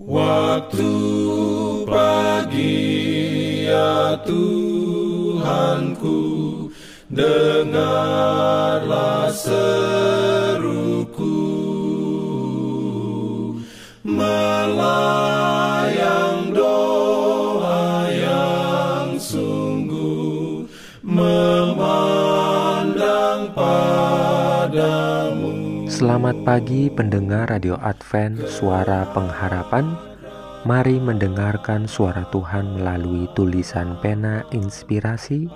Waktu pagi ya Tuhanku Dengarlah seruku. Melayang doa yang sungguh Memandang padamu. Selamat pagi pendengar Radio Advent Suara Pengharapan Mari mendengarkan suara Tuhan melalui tulisan pena inspirasi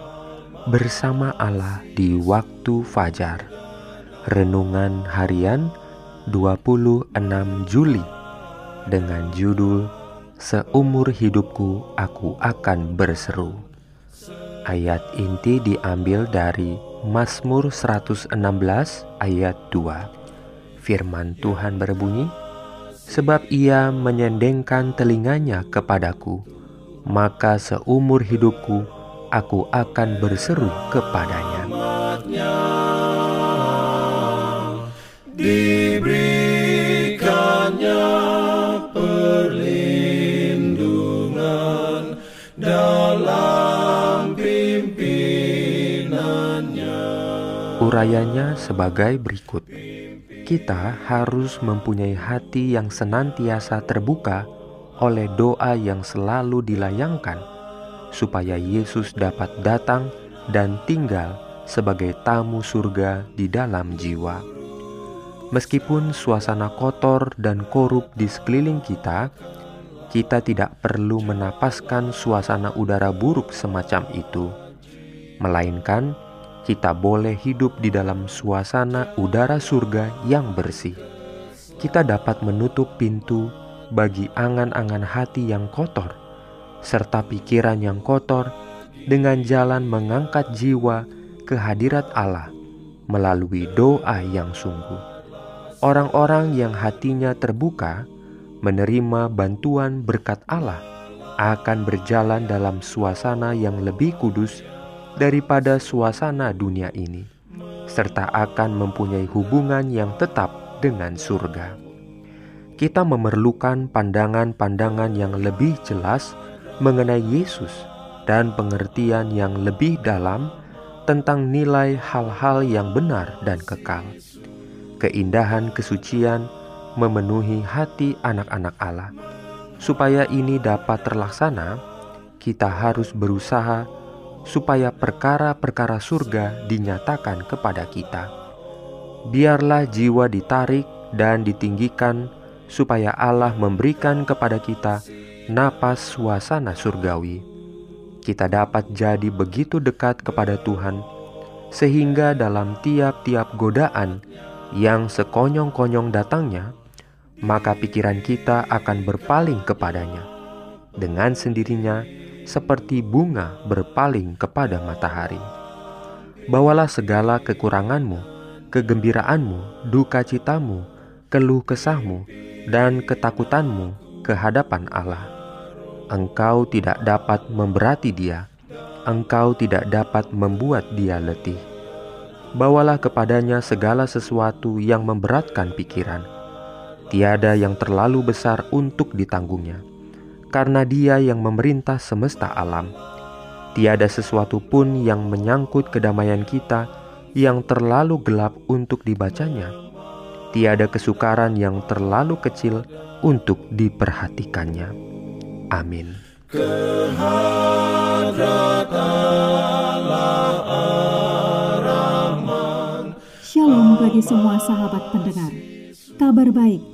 Bersama Allah di waktu fajar. Renungan harian 26 Juli Dengan judul Seumur hidupku aku akan berseru Ayat inti diambil dari Mazmur 116 ayat 2 firman Tuhan berbunyi, Sebab ia menyendengkan telinganya kepadaku, maka seumur hidupku aku akan berseru kepadanya. Diberikannya perlindungan dalam pimpinannya. Urayanya sebagai berikut kita harus mempunyai hati yang senantiasa terbuka oleh doa yang selalu dilayangkan, supaya Yesus dapat datang dan tinggal sebagai tamu surga di dalam jiwa. Meskipun suasana kotor dan korup di sekeliling kita, kita tidak perlu menapaskan suasana udara buruk semacam itu, melainkan kita boleh hidup di dalam suasana udara surga yang bersih. Kita dapat menutup pintu bagi angan-angan hati yang kotor, serta pikiran yang kotor, dengan jalan mengangkat jiwa ke hadirat Allah melalui doa yang sungguh. Orang-orang yang hatinya terbuka menerima bantuan berkat Allah akan berjalan dalam suasana yang lebih kudus daripada suasana dunia ini, serta akan mempunyai hubungan yang tetap dengan surga. Kita memerlukan pandangan-pandangan yang lebih jelas mengenai Yesus dan pengertian yang lebih dalam tentang nilai hal-hal yang benar dan kekal. Keindahan kesucian memenuhi hati anak-anak Allah. Supaya ini dapat terlaksana, kita harus berusaha supaya perkara-perkara surga dinyatakan kepada kita. Biarlah jiwa ditarik dan ditinggikan, supaya Allah memberikan kepada kita napas suasana surgawi. Kita dapat jadi begitu dekat kepada Tuhan, sehingga dalam tiap-tiap godaan yang sekonyong-konyong datangnya, maka pikiran kita akan berpaling kepadanya. Dengan sendirinya, seperti bunga berpaling kepada matahari. Bawalah segala kekuranganmu, kegembiraanmu, duka citamu, keluh kesahmu, dan ketakutanmu ke hadapan Allah. Engkau tidak dapat memberati dia, engkau tidak dapat membuat dia letih. Bawalah kepadanya segala sesuatu yang memberatkan pikiran. Tiada yang terlalu besar untuk ditanggungnya karena Dia yang memerintah semesta alam. Tiada sesuatu pun yang menyangkut kedamaian kita yang terlalu gelap untuk dibacanya. Tiada kesukaran yang terlalu kecil untuk diperhatikannya. Amin. Shalom bagi semua sahabat pendengar. Kabar baik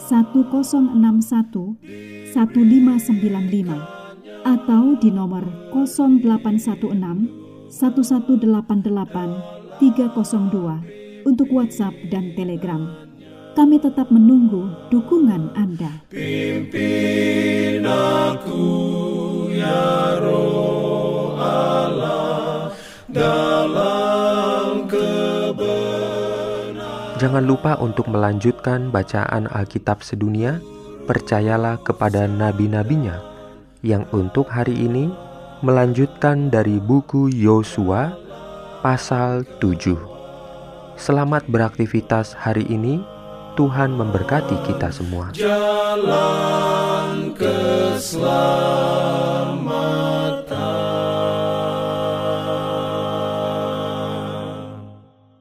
1061 1595 atau di nomor 0816 1188 302 untuk WhatsApp dan Telegram. Kami tetap menunggu dukungan Anda. Pimpin aku ya Roh Allah dalam Jangan lupa untuk melanjutkan bacaan Alkitab sedunia. Percayalah kepada nabi-nabinya yang untuk hari ini melanjutkan dari buku Yosua pasal 7. Selamat beraktivitas hari ini. Tuhan memberkati kita semua. Jalan keselamatan